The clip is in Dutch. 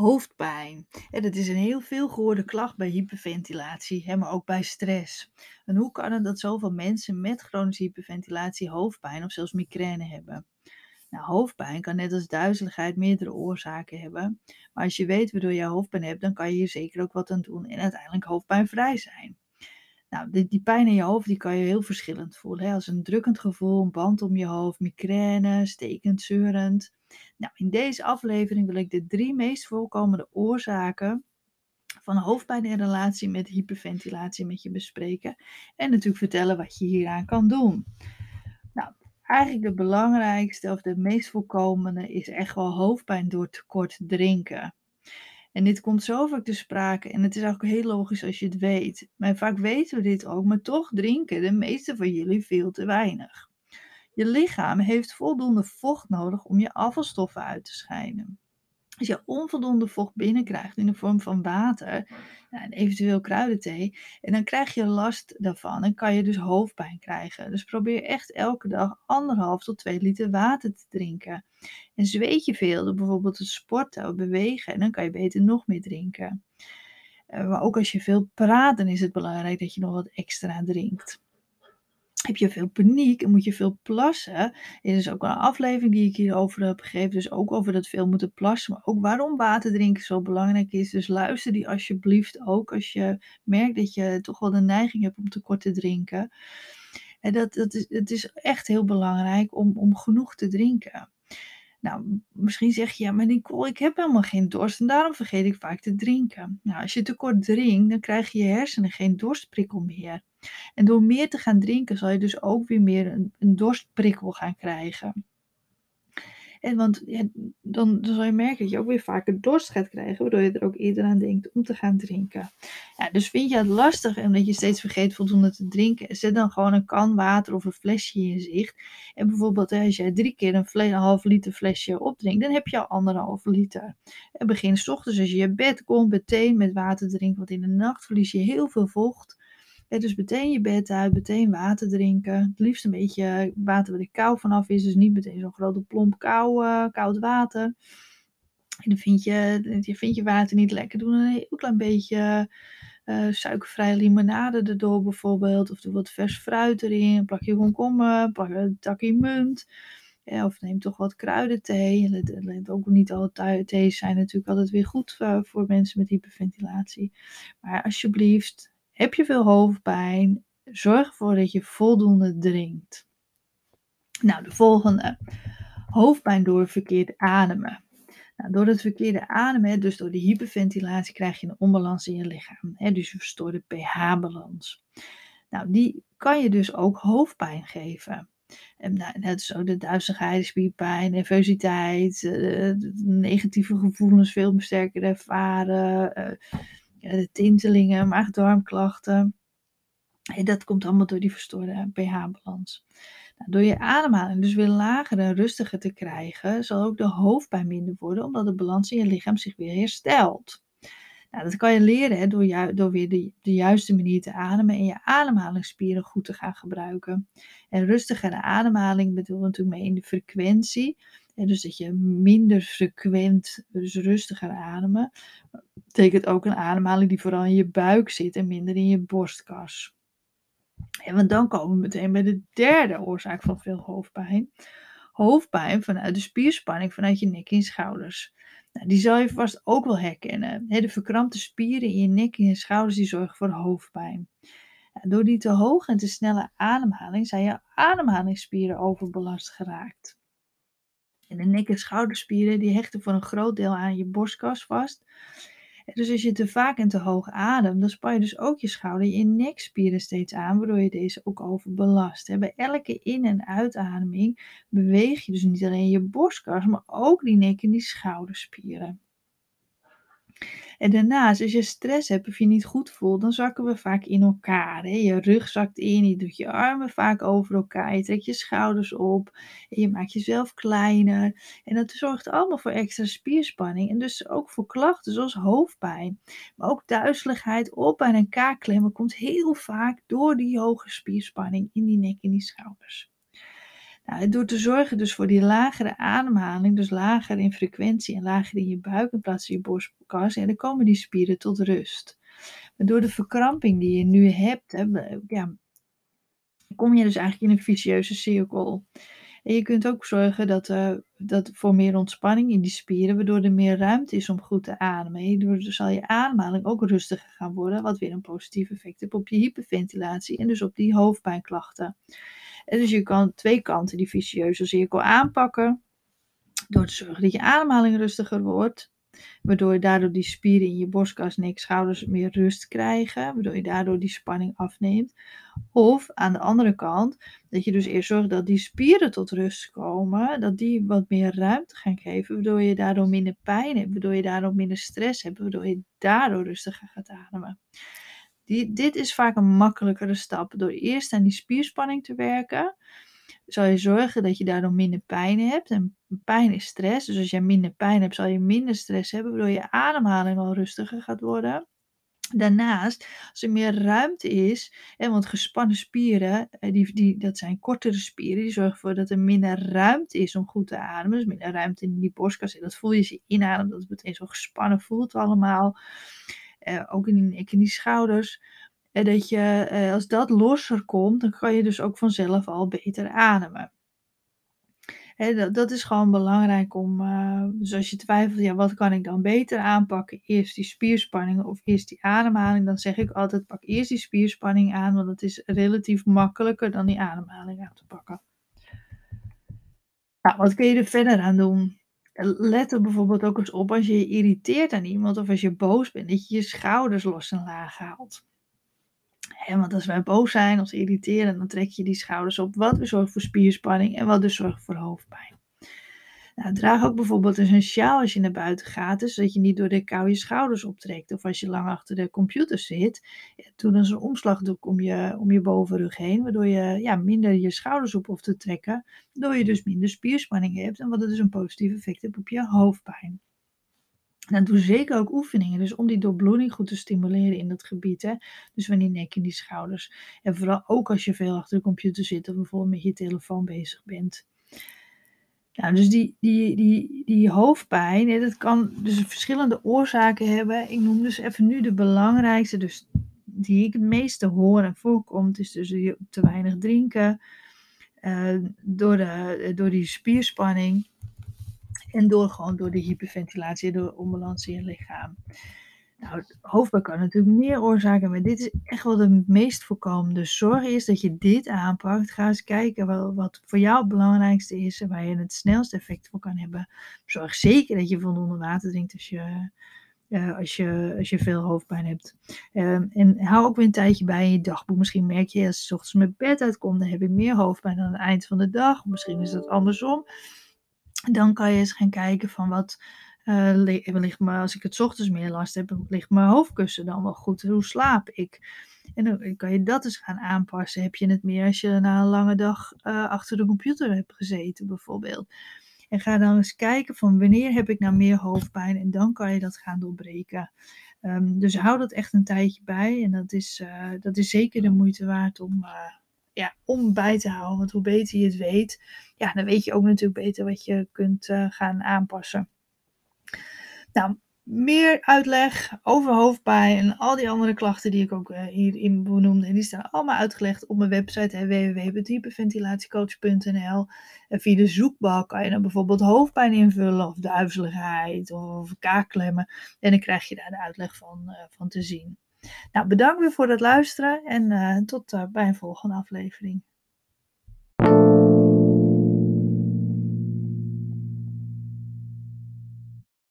Hoofdpijn. En dat is een heel veel gehoorde klacht bij hyperventilatie, hè, maar ook bij stress. En hoe kan het dat zoveel mensen met chronische hyperventilatie hoofdpijn of zelfs migraine hebben? Nou, hoofdpijn kan net als duizeligheid meerdere oorzaken hebben. Maar als je weet waardoor je hoofdpijn hebt, dan kan je hier zeker ook wat aan doen en uiteindelijk hoofdpijnvrij zijn. Nou, die, die pijn in je hoofd die kan je heel verschillend voelen. Hè? Als een drukkend gevoel, een band om je hoofd, migraine, stekend, zeurend. Nou, in deze aflevering wil ik de drie meest voorkomende oorzaken van hoofdpijn in relatie met hyperventilatie met je bespreken. En natuurlijk vertellen wat je hieraan kan doen. Nou, eigenlijk de belangrijkste of de meest voorkomende is echt wel hoofdpijn door tekort drinken. En dit komt zo vaak te sprake en het is ook heel logisch als je het weet. Maar vaak weten we dit ook, maar toch drinken de meeste van jullie veel te weinig. Je lichaam heeft voldoende vocht nodig om je afvalstoffen uit te scheiden. Als je onvoldoende vocht binnenkrijgt in de vorm van water en eventueel kruidenthee, en dan krijg je last daarvan en kan je dus hoofdpijn krijgen. Dus probeer echt elke dag anderhalf tot 2 liter water te drinken. En zweet je veel door bijvoorbeeld te sporten of bewegen, en dan kan je beter nog meer drinken. Eh, maar ook als je veel praat, dan is het belangrijk dat je nog wat extra drinkt heb je veel paniek en moet je veel plassen. Er is ook een aflevering die ik hierover heb gegeven, dus ook over dat veel moeten plassen, maar ook waarom water drinken zo belangrijk is. Dus luister die alsjeblieft ook als je merkt dat je toch wel de neiging hebt om tekort te drinken. En dat, dat is, het is echt heel belangrijk om, om genoeg te drinken. Nou, misschien zeg je, ja, maar Nicole, ik heb helemaal geen dorst en daarom vergeet ik vaak te drinken. Nou, als je tekort drinkt, dan krijg je je hersenen geen dorstprikkel meer. En door meer te gaan drinken, zal je dus ook weer meer een, een dorstprikkel gaan krijgen. En want ja, dan, dan zal je merken dat je ook weer vaker dorst gaat krijgen, waardoor je er ook eerder aan denkt om te gaan drinken. Ja, dus vind je het lastig en dat je steeds vergeet voldoende te drinken, zet dan gewoon een kan water of een flesje in zicht. En bijvoorbeeld als jij drie keer een, half liter flesje opdrinkt, dan heb je al anderhalve liter. En begin s ochtends als je je bed komt meteen met water drinken, want in de nacht verlies je heel veel vocht dus meteen je bed uit, meteen water drinken. Het liefst een beetje water waar de kou vanaf is. Dus niet meteen zo'n grote plomp uh, koud water. En dan vind je, je, vind je water niet lekker. Doe een heel klein beetje uh, suikervrije limonade erdoor bijvoorbeeld. Of doe wat vers fruit erin. Een plakje komkommer, een takje munt. Ja, of neem toch wat kruidenthee. Ook niet alle thee's zijn natuurlijk altijd weer goed uh, voor mensen met hyperventilatie. Maar alsjeblieft, heb je veel hoofdpijn? Zorg ervoor dat je voldoende drinkt. Nou, de volgende. Hoofdpijn door verkeerd ademen. Nou, door het verkeerde ademen, dus door de hyperventilatie, krijg je een onbalans in je lichaam. Hè, dus je verstoort de pH-balans. Nou, die kan je dus ook hoofdpijn geven. En nou, net zo de duizigheid, spierpijn, nervositeit, uh, negatieve gevoelens veel sterker ervaren, uh, de tintelingen, maag-darmklachten. En dat komt allemaal door die verstoorde pH-balans. Nou, door je ademhaling dus weer lager en rustiger te krijgen, zal ook de hoofdpijn minder worden, omdat de balans in je lichaam zich weer herstelt. Nou, dat kan je leren hè, door, door weer de, de, juiste manier te ademen en je ademhalingsspieren goed te gaan gebruiken. En rustigere ademhaling bedoel natuurlijk mee in de frequentie. En dus dat je minder frequent, dus rustiger ademen betekent ook een ademhaling die vooral in je buik zit en minder in je borstkas. En want dan komen we meteen bij de derde oorzaak van veel hoofdpijn. Hoofdpijn vanuit de spierspanning vanuit je nek en schouders. Nou, die zal je vast ook wel herkennen. de verkrampte spieren in je nek en je schouders die zorgen voor hoofdpijn. door die te hoge en te snelle ademhaling zijn je ademhalingsspieren overbelast geraakt. En de nek- en schouderspieren die hechten voor een groot deel aan je borstkas vast. Dus als je te vaak en te hoog ademt, dan span je dus ook je schouder en je nekspieren steeds aan, waardoor je deze ook overbelast. Bij elke in- en uitademing beweeg je dus niet alleen je borstkas, maar ook die nek- en die schouderspieren. En daarnaast, als je stress hebt of je niet goed voelt, dan zakken we vaak in elkaar. Hè? Je rug zakt in, je doet je armen vaak over elkaar, je trekt je schouders op en je maakt jezelf kleiner. En dat zorgt allemaal voor extra spierspanning en dus ook voor klachten zoals hoofdpijn. Maar ook duizeligheid, op- en kaakklemmen komt heel vaak door die hoge spierspanning in die nek en die schouders. Nou, door te zorgen dus voor die lagere ademhaling, dus lager in frequentie en lager in je buik in plaats van je borstkas, en dan komen die spieren tot rust. Maar door de verkramping die je nu hebt, hè, ja, kom je dus eigenlijk in een vicieuze cirkel. En je kunt ook zorgen dat, uh, dat voor meer ontspanning in die spieren, waardoor er meer ruimte is om goed te ademen. Hierdoor zal je ademhaling ook rustiger gaan worden, wat weer een positief effect heeft op je hyperventilatie en dus op die hoofdpijnklachten. Dus je kan twee kanten die vicieuze cirkel aanpakken. Door te zorgen dat je ademhaling rustiger wordt. Waardoor je daardoor die spieren in je borstkas, nek, schouders meer rust krijgen. Waardoor je daardoor die spanning afneemt. Of aan de andere kant, dat je dus eerst zorgt dat die spieren tot rust komen. Dat die wat meer ruimte gaan geven. Waardoor je daardoor minder pijn hebt. Waardoor je daardoor minder stress hebt. Waardoor je daardoor rustiger gaat ademen. Die, dit is vaak een makkelijkere stap. Door eerst aan die spierspanning te werken, zal je zorgen dat je daardoor minder pijn hebt. En pijn is stress. Dus als jij minder pijn hebt, zal je minder stress hebben, waardoor je ademhaling al rustiger gaat worden. Daarnaast, als er meer ruimte is, want gespannen spieren, die, die, dat zijn kortere spieren, die zorgen ervoor dat er minder ruimte is om goed te ademen. Dus minder ruimte in die borstkas. En dat voel je als je inademt, dat het meteen zo gespannen voelt allemaal. Uh, ook in die schouders. En dat je, uh, als dat losser komt, dan kan je dus ook vanzelf al beter ademen. Dat, dat, is gewoon belangrijk om, dus als je twijfelt, ja, wat kan ik dan beter aanpakken? Eerst die spierspanning of eerst die ademhaling? Dan zeg ik altijd, pak eerst die spierspanning aan, want het is relatief makkelijker dan die ademhaling aan te pakken. Nou, wat kun je er verder aan doen? Let er bijvoorbeeld ook eens op als je je irriteert aan iemand of als je boos bent, dat je je schouders los en laag haalt. want als wij boos zijn of irriteren, dan trek je die schouders op, wat dus zorgt voor spierspanning en wat dus zorgt voor hoofdpijn. Nou, draag ook bijvoorbeeld eens een sjaal als je naar buiten gaat, dus zodat je niet door de kou je schouders optrekt. Of als je lang achter de computer zit, doe dan zo'n omslagdoek om je, om je bovenrug heen, waardoor je ja, minder je schouders op hoeft te trekken, waardoor je dus minder spierspanning hebt en wat dus een positief effect heeft op je hoofdpijn. En doe zeker ook oefeningen, dus om die doorbloeding goed te stimuleren in dat gebied. Hè? Dus van die nek en die schouders. En vooral ook als je veel achter de computer zit of bijvoorbeeld met je telefoon bezig bent. Nou, dus die, die, die, die hoofdpijn, dat kan dus verschillende oorzaken hebben. Ik noem dus even nu de belangrijkste, dus die ik het meeste hoor en voorkomt, is dus te weinig drinken, uh, door, de, door die spierspanning en door gewoon door de hyperventilatie, door onbalans in je lichaam. Nou, hoofdpijn kan natuurlijk meer oorzaken, maar dit is echt wel de meest voorkomende. Zorg is dat je dit aanpakt. Ga eens kijken wat, voor jou het belangrijkste is en waar je het snelste effect voor kan hebben. Zorg zeker dat je voldoende water drinkt als je, uh, als je, als je veel hoofdpijn hebt. Um, en hou ook weer een tijdje bij in je dagboek. Misschien merk je als je ochtends met bed uitkomt, dan heb je meer hoofdpijn aan het eind van de dag. Misschien is dat andersom. Dan kan je eens gaan kijken van wat uh, ligt me, als ik het ochtends meer last heb, ligt mijn hoofdkussen dan wel goed? Hoe slaap ik? En dan kan je dat eens gaan aanpassen. Heb je het meer als je na een lange dag achter de computer hebt gezeten, bijvoorbeeld? En ga dan eens kijken van wanneer heb ik nou meer hoofdpijn en dan kan je dat gaan doorbreken. Um, dus hou dat echt een tijdje bij en dat is, dat is zeker de moeite waard om, ja, om bij te houden. Want hoe beter je het weet, ja, dan weet je ook natuurlijk beter wat je kunt gaan aanpassen. Nou, meer uitleg over hoofdpijn en al die andere klachten die ik ook uh, hierin benoemde. En die staan allemaal uitgelegd op mijn website www.hyperventilatiecoach.nl. En via de zoekbalk kan je dan bijvoorbeeld hoofdpijn invullen of duizeligheid of kaakklemmen. En dan krijg je daar de uitleg van, uh, van te zien. Nou, bedankt weer voor het luisteren en uh, tot bij een volgende aflevering.